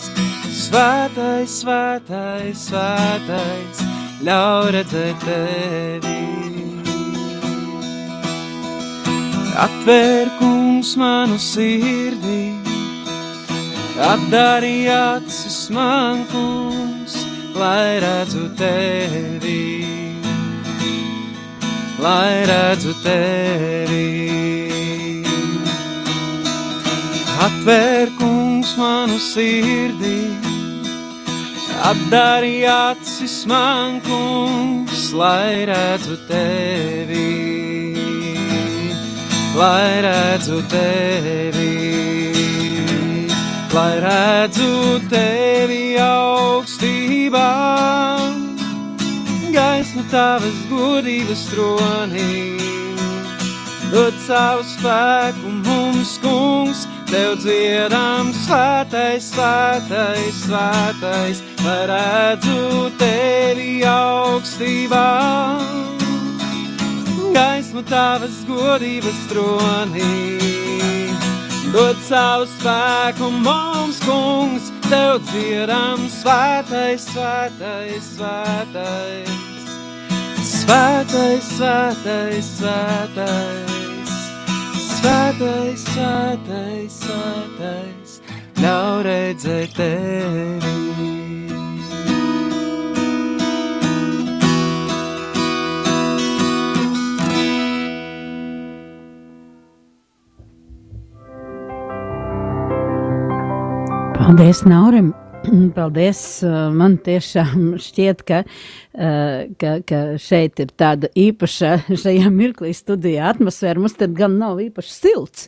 svētais, svētais, svētais, ļauj redzēt tevi. Atver kungs manu sirdī, atdari acis man kungs, lai redzu tevi, lai redzu tevi. Atvēr kungs manu sirdī, atdari acis man kungs, lai redzu tevi. Lai redzu tevi, lai redzu tevi augstī augstībā, gaismu tavas godības tronī. Dod savu spēku mums, kungs, tev dziedam svētais, svētais, svētais, lai redzu tevi augstībā. Gaismu tavas godības tronī dod savu spēku mums, kungs, tev dziedam svētais, svētais, svētais. Svētais, svētais, svētais, svētais, svētais, svētais, ļauj redzēt tevi. Paldies, Naurim! Paldies! Man tiešām šķiet, ka, ka, ka šeit ir tāda īpaša, šajā mirklī studijā atmosfēra. Mums te gan nav īpaši silts.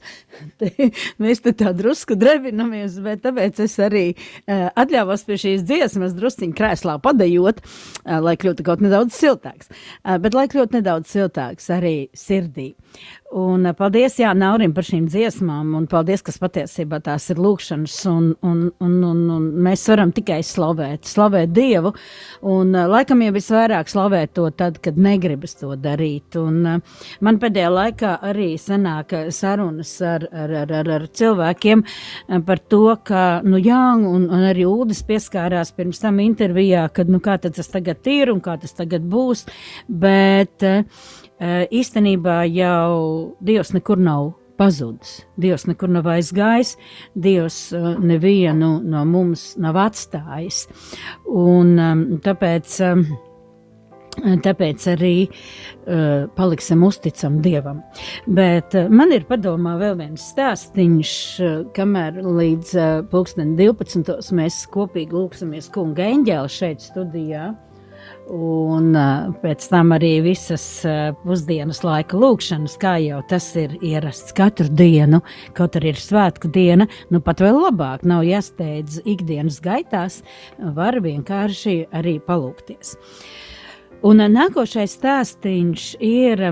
Mēs te tā drusku drebinamies, bet tāpēc es arī atļāvos pie šīs dziesmas drusciņu krēslā padejot, lai kļūtu kaut nedaudz siltāks. Bet lai kļūtu nedaudz siltāks arī sirdī. Un eh, paldies, Jā, Naurim par šīm dziesmām, un paldies, kas patiesībā tās ir lūkšanas, un, un, un, un, un mēs varam tikai slavēt, slavēt Dievu, un eh, laikam jau visvairāk slavēt to tad, kad negribas to darīt, un eh, man pēdējā laikā arī sanāk sarunas ar, ar, ar, ar, ar cilvēkiem par to, ka, nu jā, un, un arī Ūdis pieskārās pirms tam intervijā, kad, nu kā tas tagad ir un kā tas tagad būs, bet Eh, īstenībā jau Dievs nekur nav pazudis. Dievs nekur nav aizgājis, Dievs eh, nevienu no mums nav atstājis. Un ehm, tāpēc, ehm, tāpēc arī uh, paliksim uzticami Dievam. Bet uh, man ir padomā vēl viens stāstiņš, uh, kamēr līdz uh, pulksten 12. mēs kopīgi lūksimies kunga eņģēli šeit studijā. Un pēc tam arī visas pusdienas laika lūkšanas, kā jau tas ir ierasts katru dienu, kaut arī ir svētku diena, nu pat vēl labāk nav jāsteidz ikdienas gaitās, var vienkārši arī palūkties. Un nākošais stāstījums ir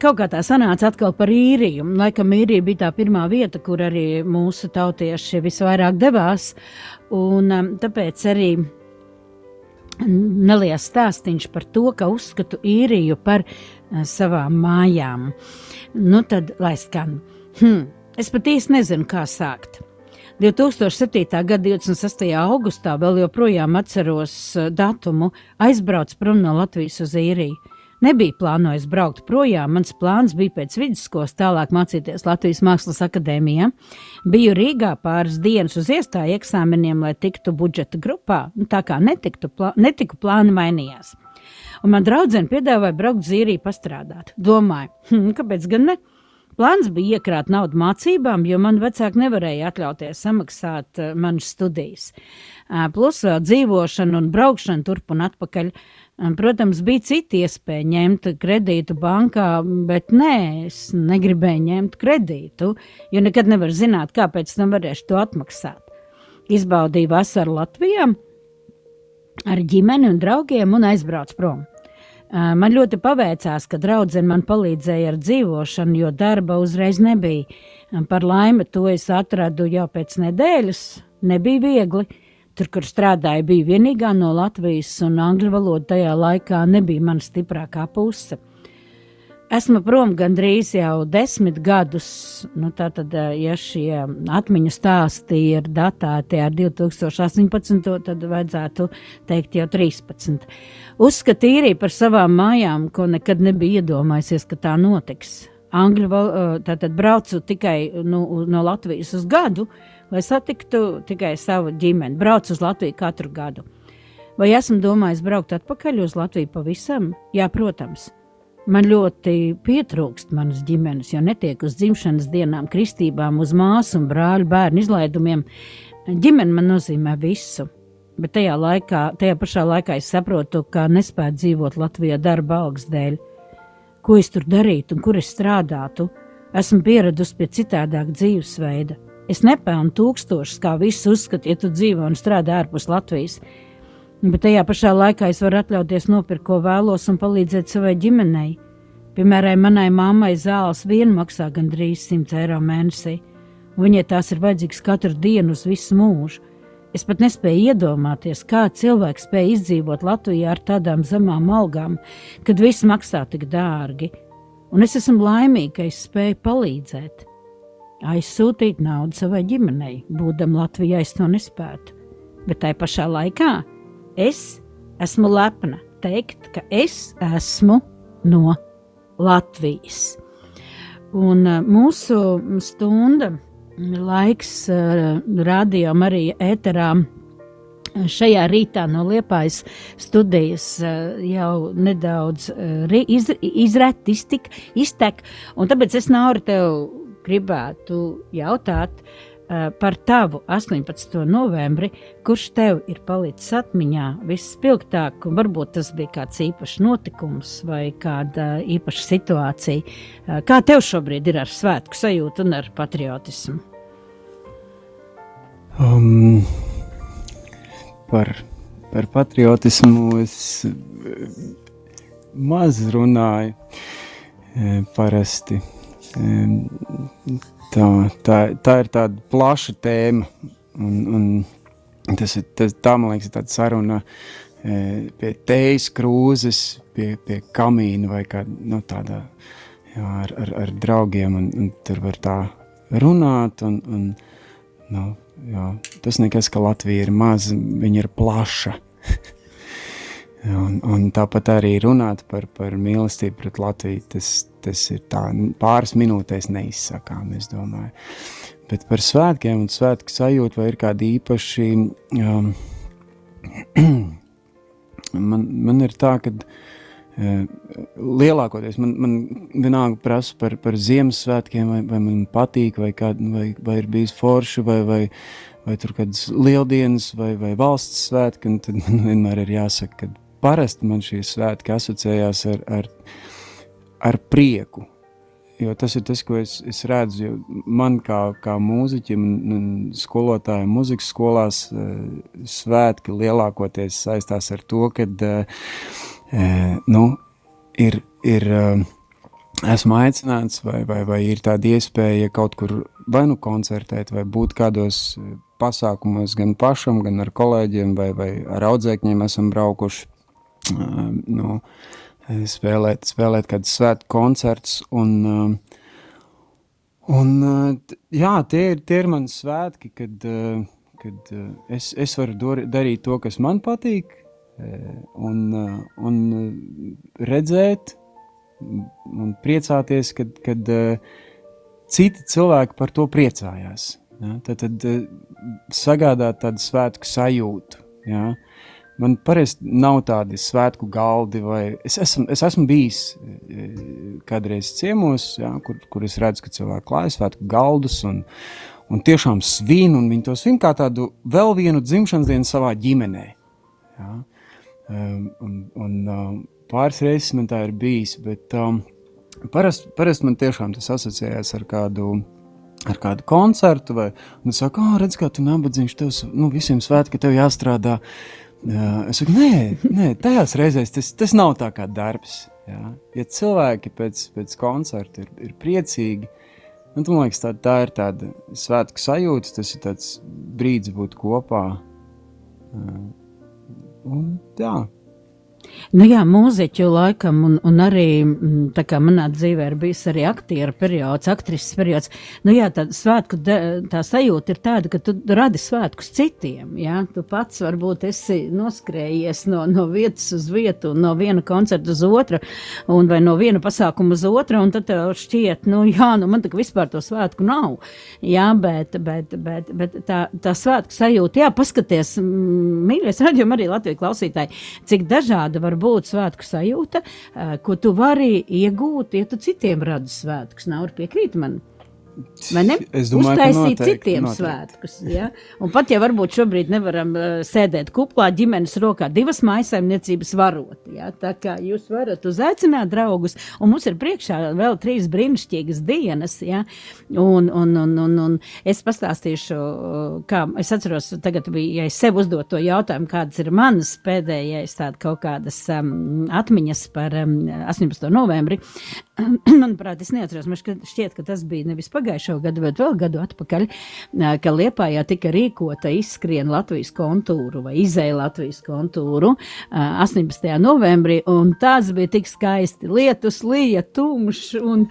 kaut kā tā sanāca atkal par īriju. Laikam īrija bija tā pirmā vieta, kur arī mūsu tautieši visvairāk devās, un tāpēc arī neliels stāstīns par to, ka uzskatu īriju par uh, savām mājām. Nu, tad lai skan. Hmm, es pat īsti nezinu, kā sākt. 2007. gada 26. augustā vēl joprojām atceros uh, datumu, aizbraucu prom no Latvijas uz īriju. Nebija plānojis braukt projām. Mans plāns bija pēc vidusskolas tālāk mācīties Latvijas Mākslas akadēmijā. Biju Rīgā pāris dienas uz iestāju eksāmeniem, lai tiktu budžeta grupā. Nu, tā kā netiktu, plā, netiku plāni mainījās. Un man draudzene piedāvāja braukt zīrī pastrādāt. Domāju, hm, kāpēc gan ne? Plāns bija iekrāt naudu mācībām, jo man vecāki nevarēja atļauties samaksāt uh, manas studijas. Uh, plus vēl dzīvošana un braukšana turp un atpakaļ. Protams, bija citi iespēja ņemt kredītu bankā, bet nē, es negribēju ņemt kredītu, jo nekad nevar zināt, kāpēc tam varēšu to atmaksāt. Izbaudīju vasaru Latvijā ar ģimeni un draugiem un aizbraucu prom. Man ļoti paveicās, ka draudzene man palīdzēja ar dzīvošanu, jo darba uzreiz nebija. Par laimi to es atradu jau pēc nedēļas. Nebija viegli, Tur, kur strādāju, bija vienīgā no Latvijas, un angļu valoda tajā laikā nebija mana stiprākā puse. Esmu prom gandrīz jau desmit gadus. Nu, tātad, ja šie atmiņu stāsti ir datēti ar 2018, tad vajadzētu teikt jau 13. Uzskatīju arī par savām mājām, ko nekad nebija iedomājusies, ka tā notiks. Angļu valodā braucu tikai nu, no Latvijas uz gadu, lai satiktu tikai savu ģimeni. Braucu uz Latviju katru gadu. Vai esmu domājis braukt atpakaļ uz Latviju pavisam? Jā, protams. Man ļoti pietrūkst manas ģimenes, jo netiek uz dzimšanas dienām, kristībām, uz māsu un brāļu bērnu izlaidumiem. Ģimene man nozīmē visu. Bet tajā, laikā, tajā pašā laikā es saprotu, ka nespēju dzīvot Latvijā darba algas dēļ. Ko es tur darītu un kur es strādātu? Esmu pieradusi pie citādāka dzīvesveida. Es nepelnu tūkstošus, kā visi uzskata, ja tu dzīvo un strādā ārpus Latvijas. Bet tajā pašā laikā es varu atļauties nopirkt, ko vēlos, un palīdzēt savai ģimenei. Piemēram, manai mammai zāles vien maksā gandrīz 100 eiro mēnesī, viņai tās ir vajadzīgas katru dienu uz visu mūžu. Es pat nespēju iedomāties, kā cilvēks spēj izdzīvot Latvijā ar tādām zemām algām, kad viss maksā tik dārgi. Un es esmu laimīga, ka es spēju palīdzēt. Aizsūtīt naudu savai ģimenei, būdam Latvijā, es to nespētu. Bet tai pašā laikā es esmu lepna teikt, ka es esmu no Latvijas. Un mūsu stunda laiks uh, radio Marija ēterā. Šajā rītā no Liepājas studijas uh, jau nedaudz uh, iz, izret, iztik, iztek, un tāpēc es Nauri tev gribētu jautāt, uh, Eh, par tavu 18. novembri, kurš tev ir palicis atmiņā visspilgtāk, un varbūt tas bija kāds īpašs notikums vai kāda īpaša situācija. Eh, kā tev šobrīd ir ar svētku sajūtu un ar patriotismu? Um, par, par patriotismu es eh, maz runāju parasti Tā, tā, tā ir tāda plaša tēma. Un, un tas ir, tas, tā, man liekas, tāda saruna e, pie teijas krūzes, pie, pie kamīna vai kā, nu, tādā, jā, ar, ar, ar draugiem. Un, un tur var tā runāt. Un, un, nu, jā, tas nekas, ka Latvija ir maza, viņa ir plaša. Un, un tāpat arī runāt par, par mīlestību pret Latviju, tas, tas ir tā pāris minūtēs neizsakām, es domāju. Bet par svētkiem un svētku sajūtu vai ir kādi īpaši, um, man, man ir tā, ka uh, lielākoties man, man vienalga prasa par, par Ziemassvētkiem, vai, vai man patīk, vai, kā, vai, vai ir bijis forši, vai, vai, vai tur kādas lieldienas, vai, vai valsts svētki, un tad man vienmēr ir jāsaka, ka parasti man šie svētki asociējās ar, ar, ar prieku. Jo tas ir tas, ko es, es redzu. Man kā, kā mūziķim un skolotājiem muzikas skolās eh, svētki lielākoties saistās ar to, ka eh, eh, nu, ir, ir, esmu aicināts vai, vai, vai ir tāda iespēja kaut kur vai nu koncertēt vai būt kādos pasākumos gan pašam, gan ar kolēģiem vai, vai ar audzēkņiem esam braukuši nu, spēlēt, spēlēt kādus svētku koncertus. Un, un, jā, tie ir, tie ir mani svētki, kad, kad es, es varu darīt to, kas man patīk, un, un redzēt un priecāties, kad, kad citi cilvēki par to priecājās. Ja? Tad, tad sagādāt tādu svētku sajūtu. Ja? Uh, Man parasti nav tādi svētku galdi, vai es esmu, es esmu bijis e, kādreiz ciemos, ja, kur, kur es redzu, ka cilvēki klājas svētku galdus un, un tiešām svin, un viņi to svin kā tādu vēl vienu dzimšanas dienu savā ģimenē. Ja. Un, un pāris reizes man tā ir bijis, bet um, parasti parast man tiešām tas asociējās ar kādu ar kādu koncertu, vai es saku, oh, redz, kā tu nabadzīgs, tev nu, visiem svētki, tev jāstrādā. Es saku, nē, nē tajās reizēs tas, tas nav tā kā darbs. Jā. Ja cilvēki pēc, pēc koncerta ir, ir priecīgi, nu, man liekas, tā, tā ir tāda svētku sajūta, tas ir tāds brīdis būt kopā. Un, jā, Nu jā, mūziķu laikam, un, un arī mm, manā dzīvē ir bijis arī aktieru periods, aktrises periods. Nu jā, tā svētku de, tā sajūta ir tāda, ka tu radi svētkus citiem. Jā? Tu pats varbūt esi noskrējies no, no vietas uz vietu, no viena koncerta uz otru, un vai no viena pasākuma uz otru, un tad tev šķiet, nu jā, nu man tā vispār to svētku nav. Jā, bet, bet, bet, bet tā, tā svētku sajūta, jā, paskaties, mīļais raidījumi arī Latvijas klausītāji, cik dažādi var būt svētku sajūta, ko tu vari iegūt, ja tu citiem radi svētkus. Nav piekrīt man. Domāju, ka Uztaisīt noteikti, citiem noteikti. svētkus. Ja? Un pat ja varbūt šobrīd nevaram uh, sēdēt kuplā ģimenes rokā, divas maisaimniecības varot. Ja? Tā kā jūs varat uzaicināt draugus, un mums ir priekšā vēl trīs brīnišķīgas dienas. Ja? Un, un, un, un, un es pastāstīšu, uh, kā es atceros, tagad bija, ja es sev uzdot to jautājumu, kādas ir manas pēdējais tāda kaut kādas um, atmiņas par um, 18. novembri. Manuprāt, es neatceros, man šķiet, ka tas bija nevis pagājušo gadu, bet vēl gadu atpakaļ, ka Liepājā tika rīkota izskrien Latvijas kontūru vai izēja Latvijas kontūru ā, 18. novembrī, un tās bija tik skaisti. Lietus lija, tumšs, un,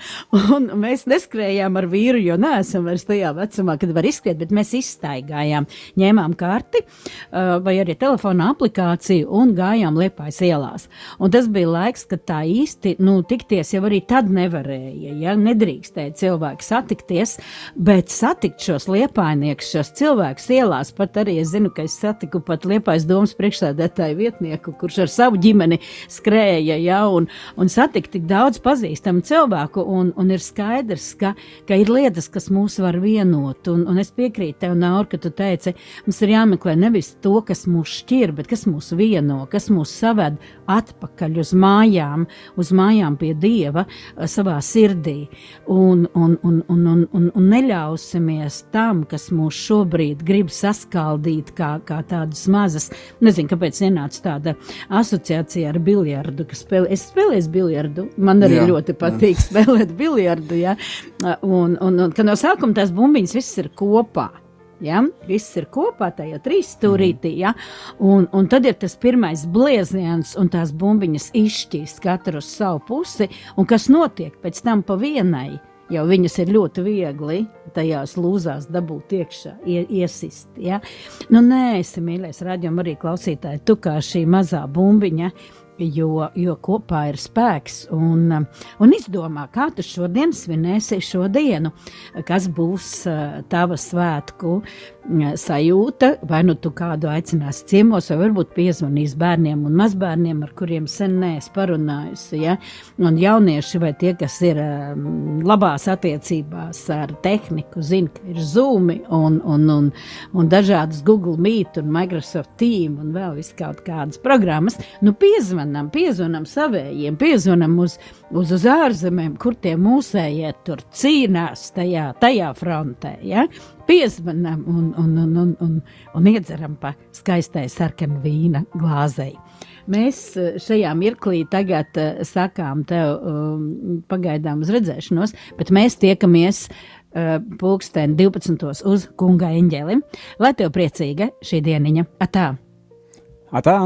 un mēs neskrējām ar vīru, jo neesam vairs tajā vecumā, kad var izskriet, bet mēs izstaigājām, ņēmām karti vai arī telefona aplikāciju un gājām Liepājas ielās. Un tas bija laiks, kad tā īsti, nu, tikties jau arī tad nevarēja, ja nedrīkstēja cilvēki satikties, bet satikt šos liepainiekus, šos cilvēkus ielās, pat arī es zinu, ka es satiku pat liepais domas priekšsēdētāju vietnieku, kurš ar savu ģimeni skrēja, ja, un, un satikt tik daudz pazīstamu cilvēku, un, un ir skaidrs, ka, ka ir lietas, kas mūs var vienot, un, un es piekrītu tev, Naur, ka tu teici, mums ir jāmeklē nevis to, kas mūs šķir, bet kas mūs vieno, kas mūs saved atpakaļ uz mājām, uz mājām pie Dieva, uh, savā sirdī. Un, un, un, un, un, un, un neļausimies tam, kas mūs šobrīd grib saskaldīt kā, kā tādas mazas. Nezinu, kāpēc ienāca tāda asociācija ar biljardu, spēlē, es spēlēju biljardu. Man arī Jā, ļoti patīk jā. spēlēt biljardu. Ja? Un, un, un, no sākuma tās bumbiņas viss ir kopā. Ja? Viss ir kopā tajā trīs stūrītī. Ja? Un, un tad ir tas pirmais blieziens, un tās bumbiņas izšķīst katru uz savu pusi. Un kas notiek pēc tam pa vienai? Jau viņas ir ļoti viegli tajās lūzās dabūt iekšā, ie, iesist. Ja? Nu, nē, es mīlēju, rādījumu arī klausītāji, tu kā šī mazā bumbiņa. Jo, jo kopā ir spēks, un, un izdomā, kā tu šodien svinēsi šo dienu, kas būs uh, tava svētku uh, sajūta. Vai nu tu kādu aicināsi ciemos, vai varbūt piezvanīs bērniem un mazbērniem, ar kuriem sen neesmu parunājusi. Ja? Un jaunieši vai tie, kas ir um, labās attiecībās ar tehniku, zina, ka ir Zoom un, un, un, un dažādas Google Meet un Microsoft Team un vēl vis kaut kādas programmas. Nu, piezvanīt piezvanām, piezvanām savējiem, piezvanām uz, uz, uz ārzemēm, kur tie mūsējie tur cīnās tajā, tajā frontē. Ja? Piezvanām un, un, un, un, un, un iedzeram pa skaistai sarkanu vīna glāzei. Mēs eh, šajā mirklī tagad uh, sakām tev um, pagaidām uz redzēšanos, bet mēs tiekamies uh, pulksten 12. uz kunga eņģeli. Lai tev priecīga šī dieniņa! Atā! Atā!